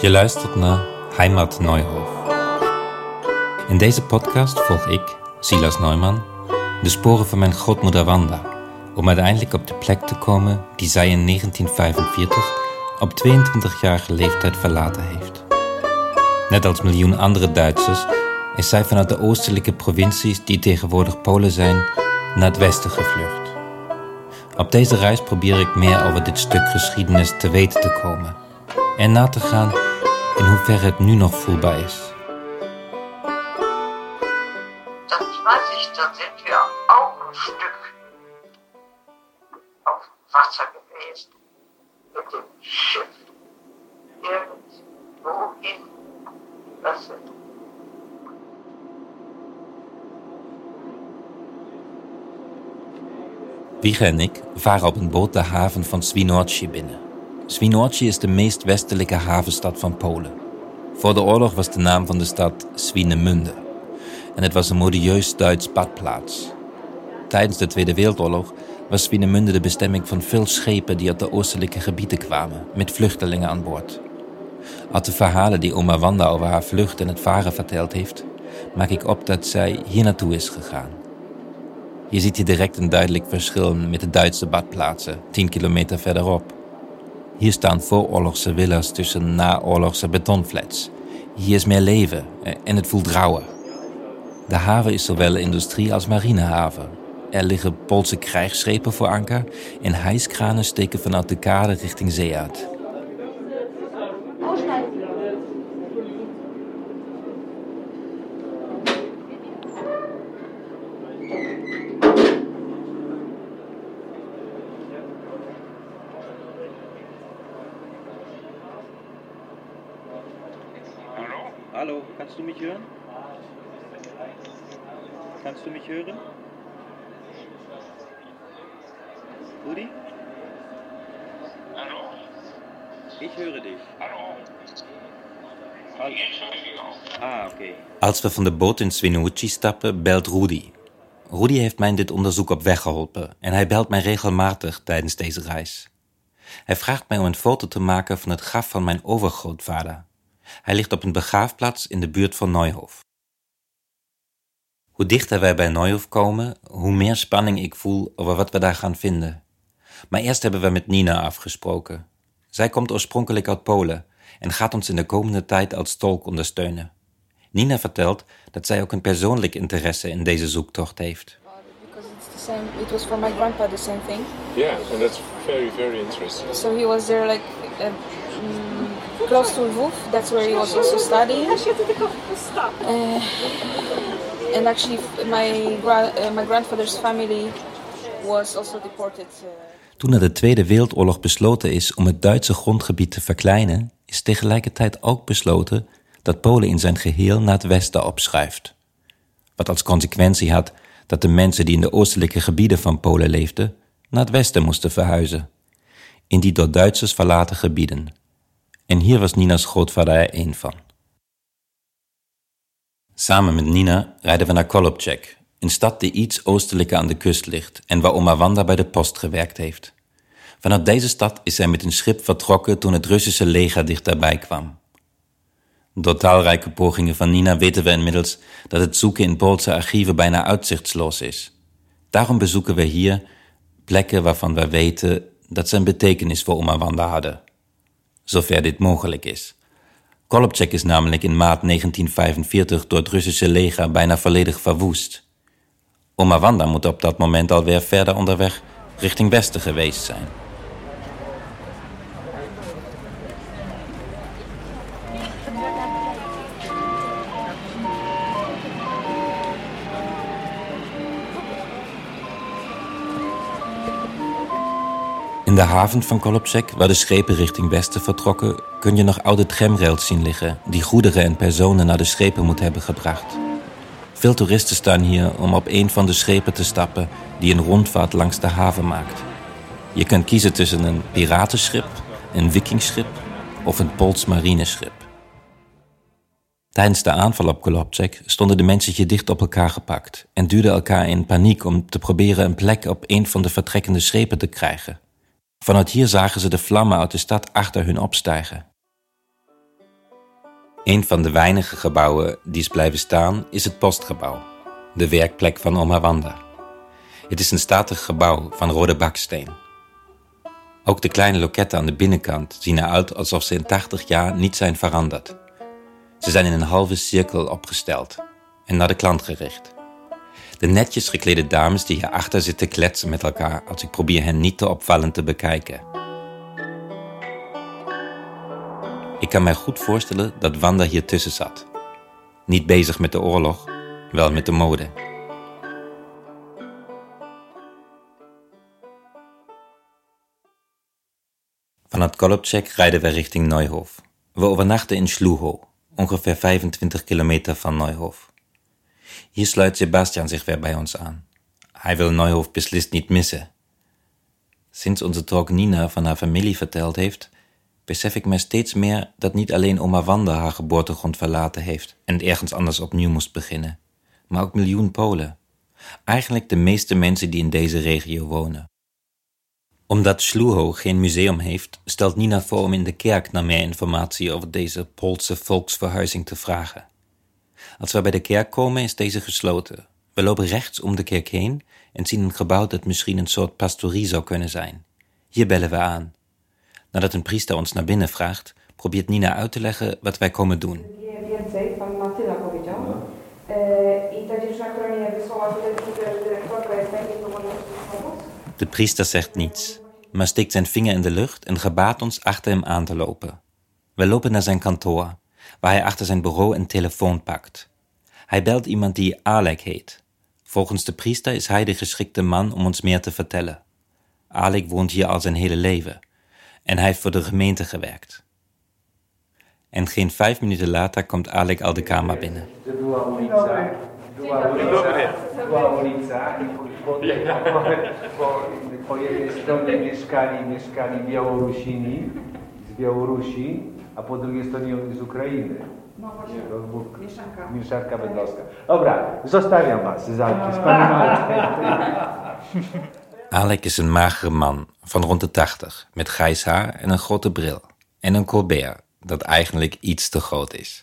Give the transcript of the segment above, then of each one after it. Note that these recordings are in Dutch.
Je luistert naar Heimat Neuhof. In deze podcast volg ik, Silas Neumann, de sporen van mijn grootmoeder Wanda, om uiteindelijk op de plek te komen die zij in 1945 op 22-jarige leeftijd verlaten heeft. Net als miljoen andere Duitsers is zij vanuit de oostelijke provincies die tegenwoordig Polen zijn, naar het westen gevlucht. Op deze reis probeer ik meer over dit stuk geschiedenis te weten te komen en na te gaan in hoeverre het nu nog voelbaar is. Dat weiß ich, da sind wir auch ein Stück auf Wasser gewesen. Mit dem Schiff. Was Wiege en ik varen op een boot de haven van Swinoujscie binnen. Swinoujscie is de meest westelijke havenstad van Polen. Voor de oorlog was de naam van de stad Swinemünde. En het was een modieus Duits badplaats. Tijdens de Tweede Wereldoorlog was Swinemünde de bestemming van veel schepen die uit de oostelijke gebieden kwamen, met vluchtelingen aan boord. Uit de verhalen die oma Wanda over haar vlucht en het varen verteld heeft, maak ik op dat zij hier naartoe is gegaan. Je ziet hier direct een duidelijk verschil met de Duitse badplaatsen, 10 kilometer verderop. Hier staan vooroorlogse villas tussen naoorlogse betonflats. Hier is meer leven en het voelt rauwer. De haven is zowel industrie- als marinehaven. Er liggen Poolse krijgsschepen voor anker en hijskranen steken vanuit de kade richting zee uit. Hallo, kannst du mich hören? Kannst du mich hören? Rudi? Hallo? Ich höre dich. Hallo? Hallo. Ich höre dich auch. Als we van de boot in Swinoujscie stappen, belt Rudy. Rudy heeft mij in dit onderzoek op weg geholpen en hij belt mij regelmatig tijdens deze reis. Hij vraagt mij om een foto te maken van het graf van mijn overgrootvader. Hij ligt op een begraafplaats in de buurt van Neuhof. Hoe dichter wij bij Neuhof komen, hoe meer spanning ik voel over wat we daar gaan vinden. Maar eerst hebben we met Nina afgesproken. Zij komt oorspronkelijk uit Polen en gaat ons in de komende tijd als tolk ondersteunen. Nina vertelt dat zij ook een persoonlijk interesse in deze zoektocht heeft. because it's the same. It was for my grandpa the same thing. Yeah, and that's very, very interesting. So he was there like uh, mm, close to Lviv. That's where he was also studying. Uh, and actually, my gra- uh, my grandfather's family was also deported. Toen na de Tweede Wereldoorlog besloten is om het Duitse grondgebied te verkleinen, is tegelijkertijd ook besloten dat Polen in zijn geheel naar het westen opschuift. Wat als consequentie had dat de mensen die in de oostelijke gebieden van Polen leefden, naar het westen moesten verhuizen. In die door Duitsers verlaten gebieden. En hier was Nina's grootvader er één van. Samen met Nina rijden we naar Kolobczek, een stad die iets oostelijker aan de kust ligt en waar oma Wanda bij de post gewerkt heeft. Vanuit deze stad is zij met een schip vertrokken toen het Russische leger dichterbij kwam. Door talrijke pogingen van Nina weten we inmiddels dat het zoeken in Poolse archieven bijna uitzichtsloos is. Daarom bezoeken we hier plekken waarvan we weten dat ze een betekenis voor oma Wanda hadden. Zover dit mogelijk is. Kolobczek is namelijk in maart 1945 door het Russische leger bijna volledig verwoest. Oma Wanda moet op dat moment alweer verder onderweg richting westen geweest zijn. In de haven van Kolobczek, waar de schepen richting westen vertrokken, kun je nog oude tramrails zien liggen die goederen en personen naar de schepen moeten hebben gebracht. Veel toeristen staan hier om op een van de schepen te stappen die een rondvaart langs de haven maakt. Je kunt kiezen tussen een piratenschip, een vikingschip of een Pools marineschip. Tijdens de aanval op Kolobczek stonden de mensen dicht op elkaar gepakt en duwden elkaar in paniek om te proberen een plek op een van de vertrekkende schepen te krijgen. Vanuit hier zagen ze de vlammen uit de stad achter hun opstijgen. Een van de weinige gebouwen die is blijven staan is het postgebouw, de werkplek van oma Wanda. Het is een statig gebouw van rode baksteen. Ook de kleine loketten aan de binnenkant zien eruit alsof ze in 80 jaar niet zijn veranderd. Ze zijn in een halve cirkel opgesteld en naar de klant gericht. De netjes geklede dames die hierachter zitten kletsen met elkaar als ik probeer hen niet te opvallend te bekijken. Ik kan mij goed voorstellen dat Wanda hier tussen zat. Niet bezig met de oorlog, wel met de mode. Vanuit Kolobczek rijden we richting Neuhof. We overnachten in Sluho, ongeveer 25 kilometer van Neuhof. Hier sluit Sebastian zich weer bij ons aan. Hij wil Neuhof beslist niet missen. Sinds onze talk Nina van haar familie verteld heeft, besef ik me steeds meer dat niet alleen oma Wanda haar geboortegrond verlaten heeft en ergens anders opnieuw moest beginnen, maar ook miljoen Polen. Eigenlijk de meeste mensen die in deze regio wonen. Omdat Sluho geen museum heeft, stelt Nina voor om in de kerk naar meer informatie over deze Poolse volksverhuizing te vragen. Als we bij de kerk komen, is deze gesloten. We lopen rechts om de kerk heen en zien een gebouw dat misschien een soort pastorie zou kunnen zijn. Hier bellen we aan. Nadat een priester ons naar binnen vraagt, probeert Nina uit te leggen wat wij komen doen. De priester zegt niets, maar steekt zijn vinger in de lucht en gebaat ons achter hem aan te lopen. We lopen naar zijn kantoor, waar hij achter zijn bureau een telefoon pakt. Hij belt iemand die Alek heet. Volgens de priester is hij de geschikte man om ons meer te vertellen. Alek woont hier al zijn hele leven en hij heeft voor de gemeente gewerkt. En geen vijf minuten later komt Alek al de kamer binnen. A po drugiej stronie z Ukrainy. No właśnie, To był mieszanka. mieszanka bydgoska. Dobra, zostawiam was z Alki, z panem Alkiem. Alek is een magere man van rond de 80, met grijs haar en een grote bril. En een colbert dat eigenlijk iets te groot is.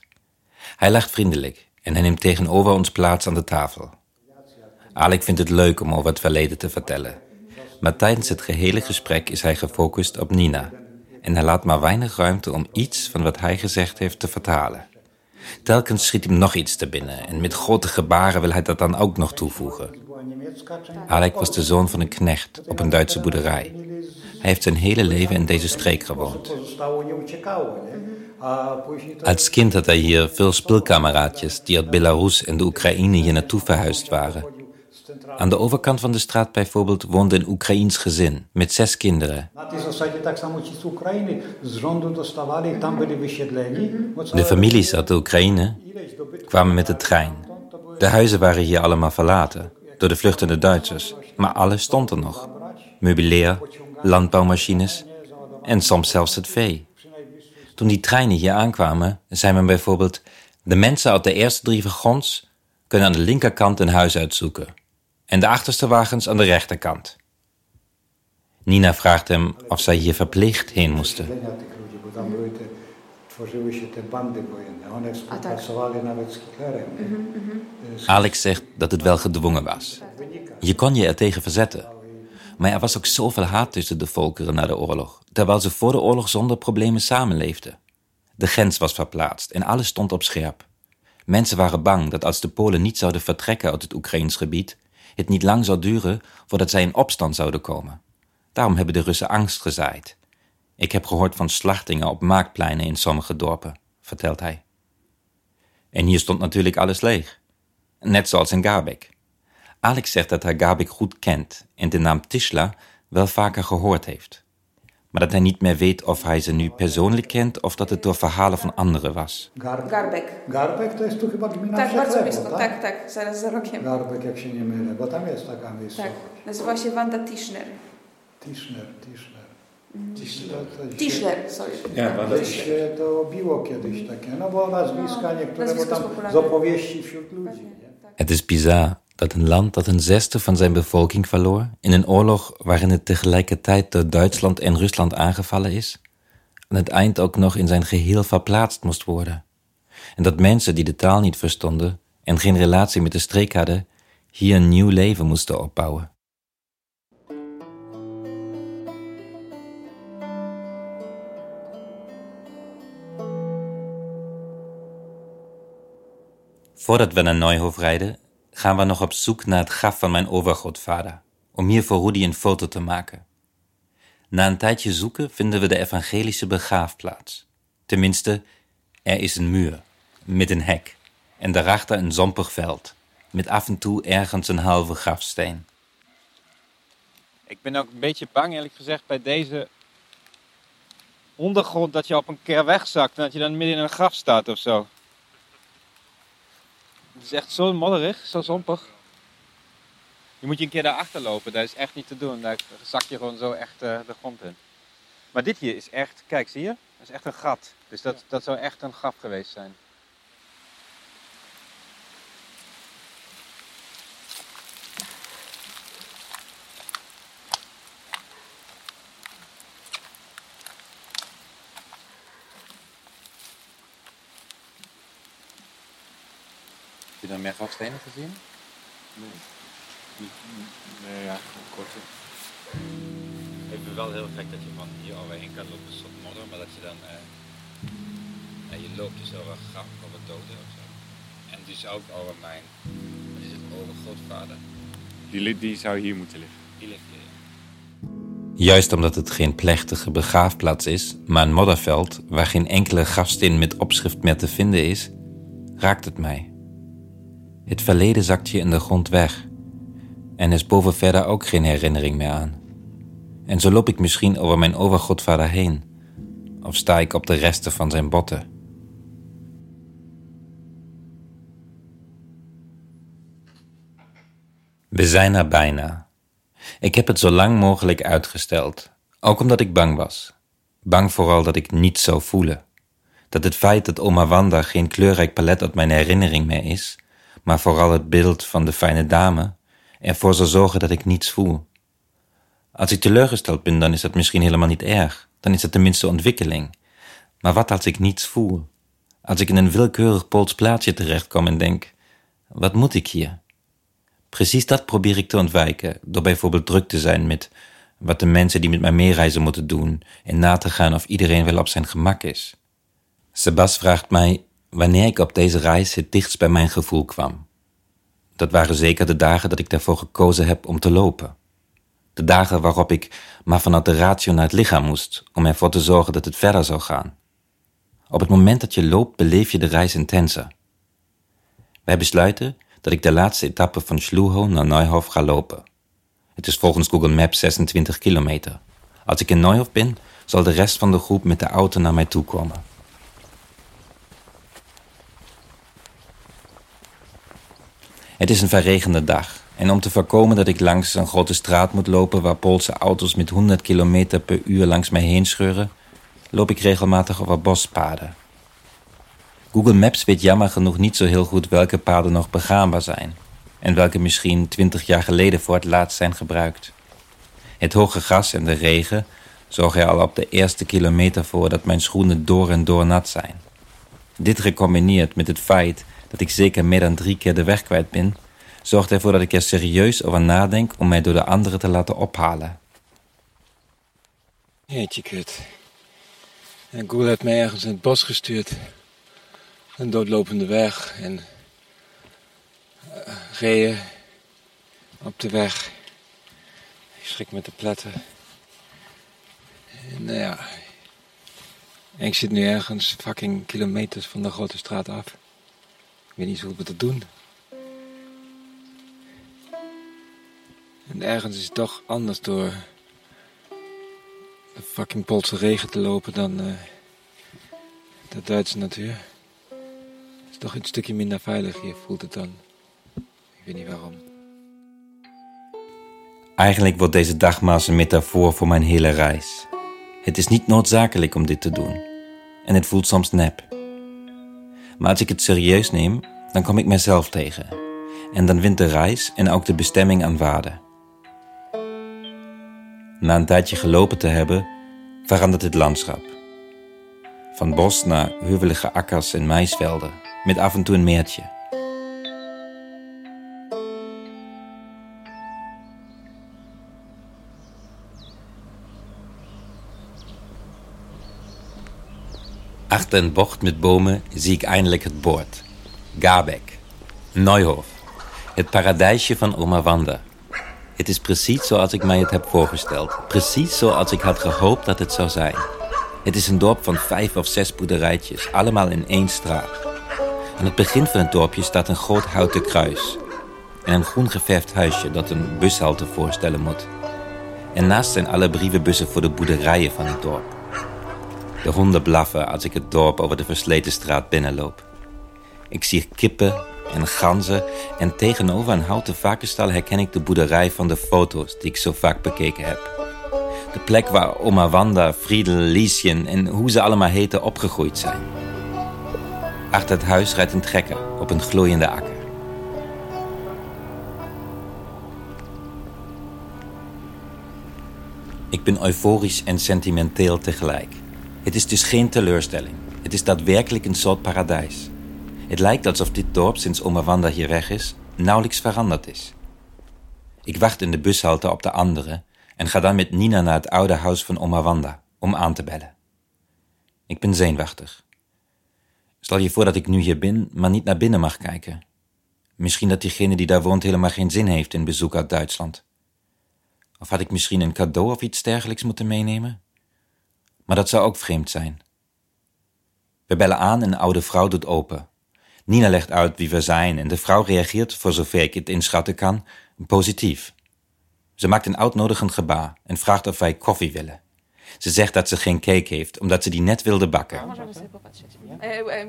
Hij lacht vriendelijk en hij neemt tegenover ons plaats aan de tafel. Alek vindt het leuk om over het verleden te vertellen. Maar tijdens het gehele gesprek is hij gefocust op Nina. En hij laat maar weinig ruimte om iets van wat hij gezegd heeft te vertalen. Telkens schiet hem nog iets te binnen en met grote gebaren wil hij dat dan ook nog toevoegen. Alek was de zoon van een knecht op een Duitse boerderij. Hij heeft zijn hele leven in deze streek gewoond. Als kind had hij hier veel speelkameraadjes die uit Belarus en de Oekraïne hier naartoe verhuisd waren. Aan de overkant van de straat bijvoorbeeld woonde een Oekraïens gezin met zes kinderen. De families uit de Oekraïne kwamen met de trein. De huizen waren hier allemaal verlaten door de vluchtende Duitsers, maar alles stond er nog. Meubilair, landbouwmachines en soms zelfs het vee. Toen die treinen hier aankwamen, zei men bijvoorbeeld: de mensen uit de eerste drie wagons kunnen aan de linkerkant een huis uitzoeken en de achterste wagens aan de rechterkant. Nina vraagt hem of zij hier verplicht heen moesten. Tworzyły się te bandy wojenne. One współpracowały nawet z Hitlerem. nie? Alex zegt dat het wel gedwongen was. Je kon je er tegen verzetten. Maar er was ook zoveel haat tussen de volkeren na de oorlog, terwijl ze voor de oorlog zonder problemen samenleefden. De grens was verplaatst en alles stond op scherp. Mensen waren bang dat als de Polen niet zouden vertrekken uit het Oekraïns gebied, het niet lang zou duren voordat zij in opstand zouden komen. Daarom hebben de Russen angst gezaaid. Ik heb gehoord van slachtingen op maakpleinen in sommige dorpen, vertelt hij. En hier stond natuurlijk alles leeg. Net zoals in Garbek. Alex zegt dat hij Garbek goed kent en de naam Tisla wel vaker gehoord heeft. Maar dat hij niet meer weet of hij ze nu persoonlijk kent of dat het door verhalen van anderen was. Gar Garbek. Garbek to jest tu chyba gmina Tak, bardzo blisko. Tak, tak, zaraz za rogiem. Garbek, jak się nie mylę, bo tam jest taka Tak, miejscowość. nazywa się Wanda Tischner. Tischner, Tischner. Tischler. Sorry. Się to biło kiedyś takie, no bo nazwiska niektóre, nazwisko tam jest popularne. z opowieści wśród ludzi. Nie? Het is bizar dat een land dat een zesde van zijn bevolking verloor in een oorlog waarin het tegelijkertijd door Duitsland en Rusland aangevallen is, aan het eind ook nog in zijn geheel verplaatst moest worden. En dat mensen die de taal niet verstonden en geen relatie met de streek hadden, hier een nieuw leven moesten opbouwen. Voordat we naar Neuhof rijden, gaan we nog op zoek naar het graf van mijn overgrootvader, om hier voor Rudy een foto te maken. Na een tijdje zoeken vinden we de evangelische begraafplaats. Tenminste, er is een muur, met een hek, en daarachter een zompig veld, met af en toe ergens een halve grafsteen. Ik ben ook een beetje bang, eerlijk gezegd, bij deze ondergrond dat je op een keer wegzakt en dat je dan midden in een graf staat of zo. Het is echt zo modderig, zo zompig. Je moet je een keer daarachter lopen, dat is echt niet te doen. Daar zak je gewoon zo echt uh, de grond in. Maar dit hier is echt, kijk zie je? Dat is echt een gat. Dus dat, dat zou echt een graf geweest zijn. Je dan meer grafstenen gezien? Nee. Nee, ja, gewoon korte. Ik vind wel heel gek dat je van hier overheen kan lopen tot modder, maar dat je dan. eh ja, je loopt dus over een graf, over doden of zo. En dus ook over mijn. Wat is het, overgrootvader? Die, li- die zou hier moeten liggen. Die ligt hier. Juist omdat het geen plechtige begraafplaats is, maar een modderveld waar geen enkele grafsteen met opschrift meer te vinden is, raakt het mij. Het verleden zakt je in de grond weg en is boven verder ook geen herinnering meer aan. En zo loop ik misschien over mijn overgrootvader heen, of sta ik op de resten van zijn botten. We zijn er bijna. Ik heb het zo lang mogelijk uitgesteld, ook omdat ik bang was. Bang vooral dat ik niets zou voelen. Dat het feit dat oma Wanda geen kleurrijk palet uit mijn herinnering meer is, maar vooral het beeld van de fijne dame, ervoor zal zorgen dat ik niets voel. Als ik teleurgesteld ben, dan is dat misschien helemaal niet erg. Dan is het tenminste ontwikkeling. Maar wat als ik niets voel? Als ik in een willekeurig Pools plaatsje terechtkom en denk: wat moet ik hier? Precies dat probeer ik te ontwijken, door bijvoorbeeld druk te zijn met wat de mensen die met mij meereizen moeten doen en na te gaan of iedereen wel op zijn gemak is. Sebas vraagt mij wanneer ik op deze reis het dichtst bij mijn gevoel kwam. Dat waren zeker de dagen dat ik daarvoor gekozen heb om te lopen. De dagen waarop ik maar vanuit de ratio naar het lichaam moest om ervoor te zorgen dat het verder zou gaan. Op het moment dat je loopt, beleef je de reis intenser. Wij besluiten dat ik de laatste etappe van Schluho naar Neuhof ga lopen. Het is volgens Google Maps 26 kilometer. Als ik in Neuhof ben, zal de rest van de groep met de auto naar mij toe komen. Het is een verregende dag en om te voorkomen dat ik langs een grote straat moet lopen waar Poolse auto's met 100 km per uur langs mij heen scheuren, loop ik regelmatig over bospaden. Google Maps weet jammer genoeg niet zo heel goed welke paden nog begaanbaar zijn en welke misschien 20 jaar geleden voor het laatst zijn gebruikt. Het hoge gras en de regen zorgen er al op de eerste kilometer voor dat mijn schoenen door en door nat zijn. Dit gecombineerd met het feit dat ik zeker meer dan drie keer de weg kwijt ben, zorgt ervoor dat ik er serieus over nadenk om mij door de anderen te laten ophalen. Jeetje kut. En Google heeft mij ergens in het bos gestuurd. Een doodlopende weg en uh, op de weg. Ik schrik met de pletten. En nou ja, ik zit nu ergens fucking kilometers van de grote straat af. Ik weet niet hoe we dat doen. En ergens is het toch anders door de fucking Poolse regen te lopen dan uh, de Duitse natuur. Het is toch een stukje minder veilig hier, voelt het dan. Ik weet niet waarom. Eigenlijk wordt deze dag maar een metafoor voor mijn hele reis. Het is niet noodzakelijk om dit te doen. En het voelt soms nep. Maar als ik het serieus neem, dan kom ik mezelf tegen. En dan wint de reis en ook de bestemming aan waarde. Na een tijdje gelopen te hebben, verandert het landschap. Van bos naar heuvelige akkers en maisvelden, met af en toe een meertje. Achter een bocht met bomen zie ik eindelijk het bord. Gabek. Neuhof. Het paradijsje van oma Wanda. Het is precies zoals ik mij het heb voorgesteld. Precies zoals ik had gehoopt dat het zou zijn. Het is een dorp van vijf of zes boerderijtjes, allemaal in één straat. Aan het begin van het dorpje staat een groot houten kruis. En een groen geverfd huisje dat een bushalte voorstellen moet. En naast zijn alle brievenbussen voor de boerderijen van het dorp. De honden blaffen als ik het dorp over de versleten straat binnenloop. Ik zie kippen en ganzen en tegenover een houten vakenstal herken ik de boerderij van de foto's die ik zo vaak bekeken heb. De plek waar oma Wanda, Friedel, Liesjen en hoe ze allemaal heten opgegroeid zijn. Achter het huis rijdt een trekker op een gloeiende akker. Ik ben euforisch en sentimenteel tegelijk. Het is dus geen teleurstelling. Het is daadwerkelijk een soort paradijs. Het lijkt alsof dit dorp sinds oma Wanda hier weg is, nauwelijks veranderd is. Ik wacht in de bushalte op de andere en ga dan met Nina naar het oude huis van oma Wanda om aan te bellen. Ik ben zenuwachtig. Stel je voor dat ik nu hier ben, maar niet naar binnen mag kijken. Misschien dat diegene die daar woont helemaal geen zin heeft in bezoek uit Duitsland. Of had ik misschien een cadeau of iets dergelijks moeten meenemen? Maar dat zou ook vreemd zijn. We bellen aan en de oude vrouw doet open. Nina legt uit wie we zijn en de vrouw reageert, voor zover ik het inschatten kan, positief. Ze maakt een uitnodigend gebaar en vraagt of wij koffie willen. Ze zegt dat ze geen cake heeft, omdat ze die net wilde bakken.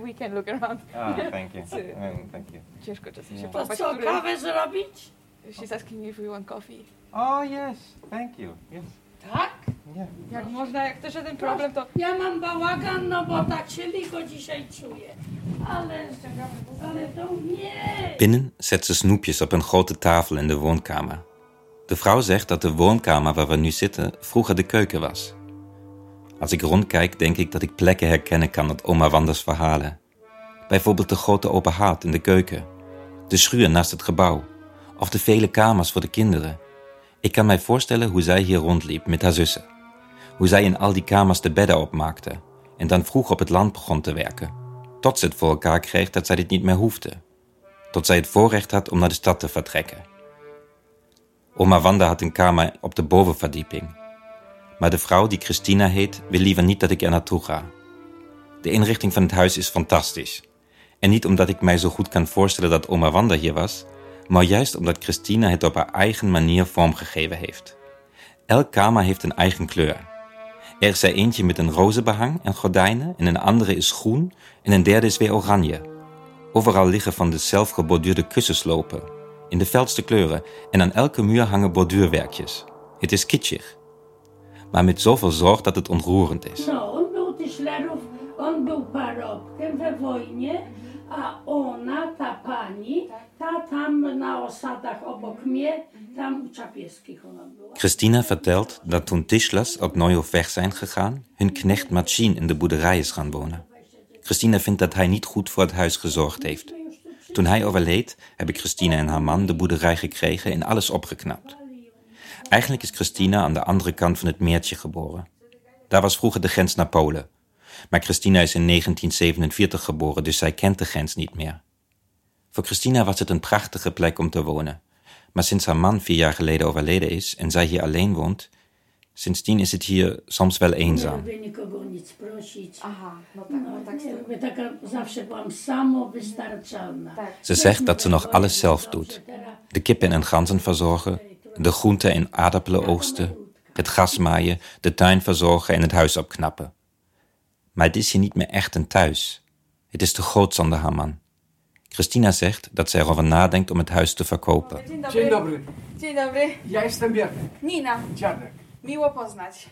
We can look around. Ah, thank you. Thank you. Co, który- kawę zrobić? She's asking if we want coffee. Oh, yes. Thank you. Yes. Tak? Yeah. Jak można, jak też żaden problem, to... Ja mam bałagan, no bo tak się licho dzisiaj czuję. Ale, ale to nie. Binnen zet ze snoepjes op een grote tafel in de woonkamer. De vrouw zegt dat de woonkamer waar we nu zitten vroeger de keuken was. Als ik rondkijk, denk ik dat ik plekken herkennen kan uit oma Wanders verhalen. Bijvoorbeeld de grote open haard in de keuken, de schuur naast het gebouw of de vele kamers voor de kinderen. Ik kan mij voorstellen hoe zij hier rondliep met haar zussen. Hoe zij in al die kamers de bedden opmaakte en dan vroeg op het land begon te werken. Tot ze het voor elkaar kreeg dat zij dit niet meer hoefde. Tot zij het voorrecht had om naar de stad te vertrekken. Oma Wanda had een kamer op de bovenverdieping. Maar de vrouw die Christina heet, wil liever niet dat ik er naartoe ga. De inrichting van het huis is fantastisch. En niet omdat ik mij zo goed kan voorstellen dat oma Wanda hier was, maar juist omdat Christina het op haar eigen manier vormgegeven heeft. Elk kamer heeft een eigen kleur. Er is er eentje met een roze behang en gordijnen, en een andere is groen en een derde is weer oranje. Overal liggen van de zelfgeborduurde kussenslopen, in de felste kleuren, en aan elke muur hangen borduurwerkjes. Het is kitschig, maar met zoveel zorg dat het ontroerend is. No, on był Tyszlerów, on był parobkiem we wojnie, a ona, ta pani, ta tam na osadach obok mnie, tam u Czapieskich ona była. Christina vertelt dat toen Tischlers op Neuhof weg zijn gegaan, hun knecht Machine in de boerderij is gaan wonen. Christina vindt dat hij niet goed voor het huis gezorgd heeft. Toen hij overleed, heb ik Christina en haar man de boerderij gekregen en alles opgeknapt. Eigenlijk is Christina aan de andere kant van het meertje geboren. Daar was vroeger de grens naar Polen. Maar Christina is in 1947 geboren, dus zij kent de grens niet meer. Voor Christina was het een prachtige plek om te wonen. Maar sinds haar man vier jaar geleden overleden is en zij hier alleen woont, sindsdien is het hier soms wel eenzaam. Ze zegt dat ze nog alles zelf doet. De kippen en ganzen verzorgen, de groenten en aardappelen oogsten, het gas maaien, de tuin verzorgen en het huis opknappen. Maar het is hier niet meer echt een thuis. Het is te groot zonder haar man. Christina zegt dat zij erover nadenkt om het huis te verkopen. Dzień dobry. Dzień dobry, ja jestem. Nina, miło poznać.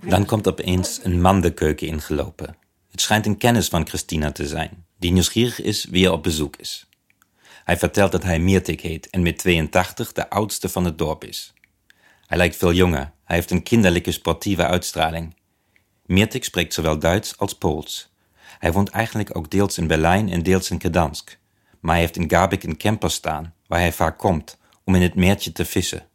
Dan komt opeens een man de keuken ingelopen. Het schijnt een kennis van Christina te zijn, die nieuwsgierig is wie er op bezoek is. Hij vertelt dat hij Mirtik heet en met 82 de oudste van het dorp is. Hij lijkt veel jonger, hij heeft een kinderlijke sportieve uitstraling. Mirtik spreekt zowel Duits als Pools. Hij woont eigenlijk ook deels in Berlijn en deels in Gdansk. Maar hij heeft in Gabik een camper staan, waar hij vaak komt, om in het meertje te vissen.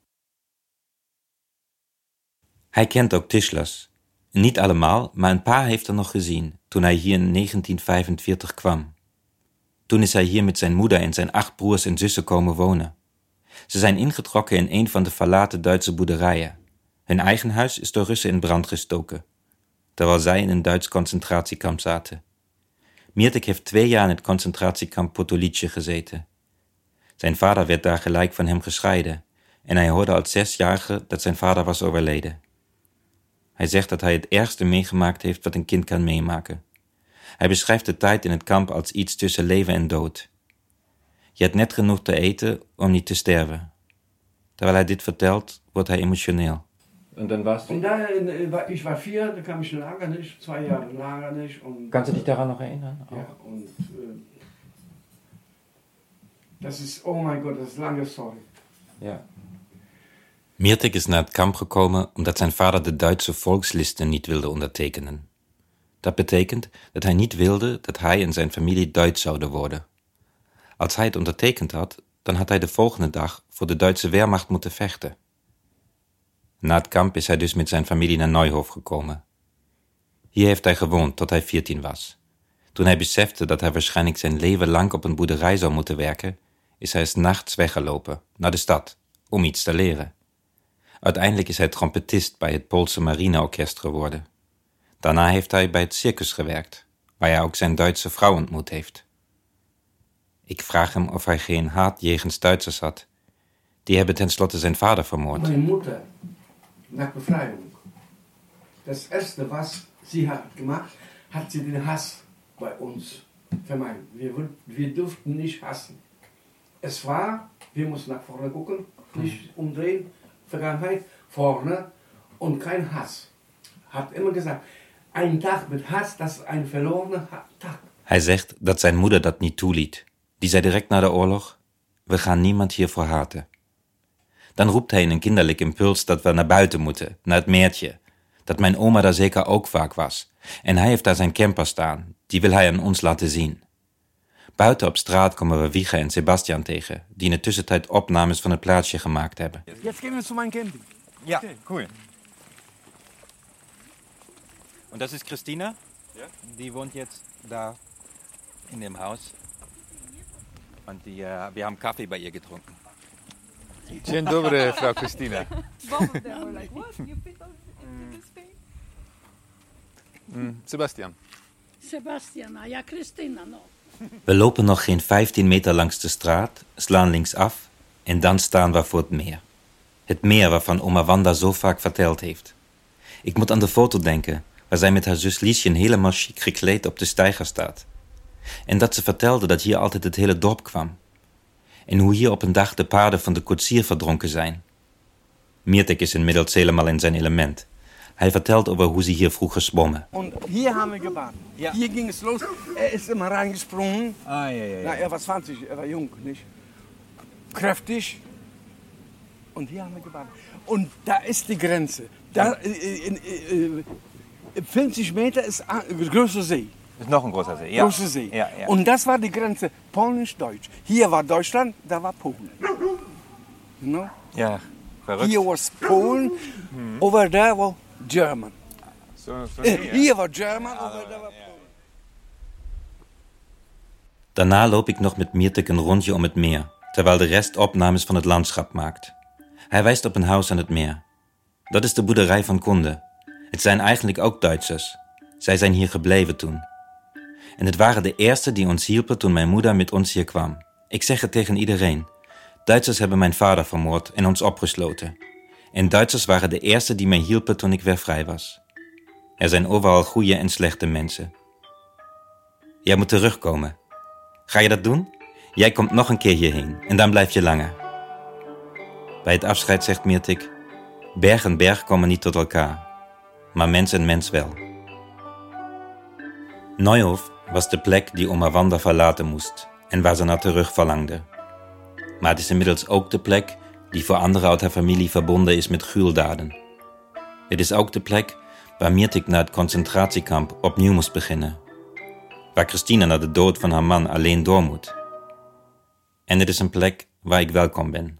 Hij kent ook Tischlers. Niet allemaal, maar een paar heeft er nog gezien toen hij hier in 1945 kwam. Toen is hij hier met zijn moeder en zijn acht broers en zussen komen wonen. Ze zijn ingetrokken in een van de verlaten Duitse boerderijen. Hun eigen huis is door Russen in brand gestoken, terwijl zij in een Duits concentratiekamp zaten. Miertek heeft twee jaar in het concentratiekamp Potolice gezeten. Zijn vader werd daar gelijk van hem gescheiden en hij hoorde als zesjarige dat zijn vader was overleden. Hij zegt dat hij het ergste meegemaakt heeft wat een kind kan meemaken. Hij beschrijft de tijd in het kamp als iets tussen leven en dood. Je hebt net genoeg te eten om niet te sterven. Terwijl hij dit vertelt, wordt hij emotioneel. Und dann warst Und da, äh, war- ich war vier, da kam ich in Lagernisch, zwei Jahre in Lagernisch. Und, Kannst du dich daran noch erinnern? Ja, und äh, das ist, oh mein Gott, das ist lange Story. Ja. Mirtek is naar het kamp gekomen omdat zijn vader de Duitse volkslisten niet wilde ondertekenen. Dat betekent dat hij niet wilde dat hij en zijn familie Duits zouden worden. Als hij het ondertekend had, dan had hij de volgende dag voor de Duitse Wehrmacht moeten vechten. Na het kamp is hij dus met zijn familie naar Neuhof gekomen. Hier heeft hij gewoond tot hij 14 was. Toen hij besefte dat hij waarschijnlijk zijn leven lang op een boerderij zou moeten werken, is hij 's nachts weggelopen naar de stad om iets te leren. Uiteindelijk is hij trompetist bij het Poolse Marineorkest geworden. Daarna heeft hij bij het circus gewerkt, waar hij ook zijn Duitse vrouw ontmoet heeft. Ik vraag hem of hij geen haat jegens Duitsers had. Die hebben tenslotte zijn vader vermoord. Meine Mutter, nach Befreiung, das Erste, was sie hat gemacht, hat sie den Hass bei uns vermeiden. Wir, wir durften nicht hassen. Es war, wir mussten nach vorne gucken, nicht umdrehen, Vergangenheit, vorne und kein Hass. Hat immer gesagt, ein Tag mit Hass, das ist ein verlorener Tag. Hij zegt dat zijn moeder dat niet toeliet. Die zei direct na de oorlog: We gaan niemand hiervoor haten. Dan roept hij in een kinderlijk impuls dat we naar buiten moeten, naar het meertje. Dat mijn oma daar zeker ook vaak was. En hij heeft daar zijn camper staan, die wil hij aan ons laten zien. Buiten op straat komen we Wiege en Sebastian tegen, die in de tussentijd opnames van het plaatsje gemaakt hebben. Jetzt gehen wir zu meinem Camping. Ja, cool. Und das ist Christina? Ja. Die wohnt jetzt da in dem Haus. Und die, äh, wir haben Kaffee bei ihr getrunken. Dzień dobry, Frau Christina. Both of them were like, what? You fit on into this thing? Mm, Sebastian. Sebastiana, ja Krystyna, no. We lopen nog geen 15 meter langs de straat, slaan linksaf en dan staan we voor het meer. Het meer waarvan oma Wanda zo vaak verteld heeft. Ik moet aan de foto denken, waar zij met haar zus Liesjen helemaal chic gekleed op de steiger staat. En dat ze vertelde dat hier altijd het hele dorp kwam. En hoe hier op een dag de paarden van de koetsier verdronken zijn. Miertek is inmiddels helemaal in zijn element. Hij vertelt over hoe ze hier vroeger zwommen. Und hier haben wir gebadet. Hier ging es los. Er ist immer reingesprungen. Ah, ja, ja, Na, er war 20, er war jung, nicht? Kräftig. Und hier haben wir gebadet. Und da ist die Grenze. Da, äh, in, äh, äh, 50 Meter ist a- größere See. Ist noch ein großer See. Ja. Große See. Ja, ja. Und das war die Grenze polnisch-deutsch. Hier war Deutschland, da war Polen. You know? ja, verrückt. Here was Polen, over there was German. Zo, zo Eh, ja. Hier was German, over there was Polen. Daarna loop ik nog met Miertek een rondje om het meer, terwijl de rest opnames van het landschap maakt. Hij wijst op een huis aan het meer. Dat is de boerderij van Konde. Het zijn eigenlijk ook Duitsers. Zij zijn hier gebleven toen. En het waren de eerste die ons hielpen toen mijn moeder met ons hier kwam. Ik zeg het tegen iedereen. Duitsers hebben mijn vader vermoord en ons opgesloten. En Duitsers waren de eerste die mij hielpen toen ik weer vrij was. Er zijn overal goede en slechte mensen. Jij moet terugkomen. Ga je dat doen? Jij komt nog een keer hierheen en dan blijf je langer. Bij het afscheid zegt Miertik: Berg en berg komen niet tot elkaar, maar mens en mens wel. Neuhof was de plek die oma Wanda verlaten moest en waar ze naar terug verlangde. Maar het is inmiddels ook de plek die voor anderen uit haar familie verbonden is met gruweldaden. Het is ook de plek waar Mirtik na het concentratiekamp opnieuw moest beginnen. Waar Christina na de dood van haar man alleen door moet. En het is een plek waar ik welkom ben.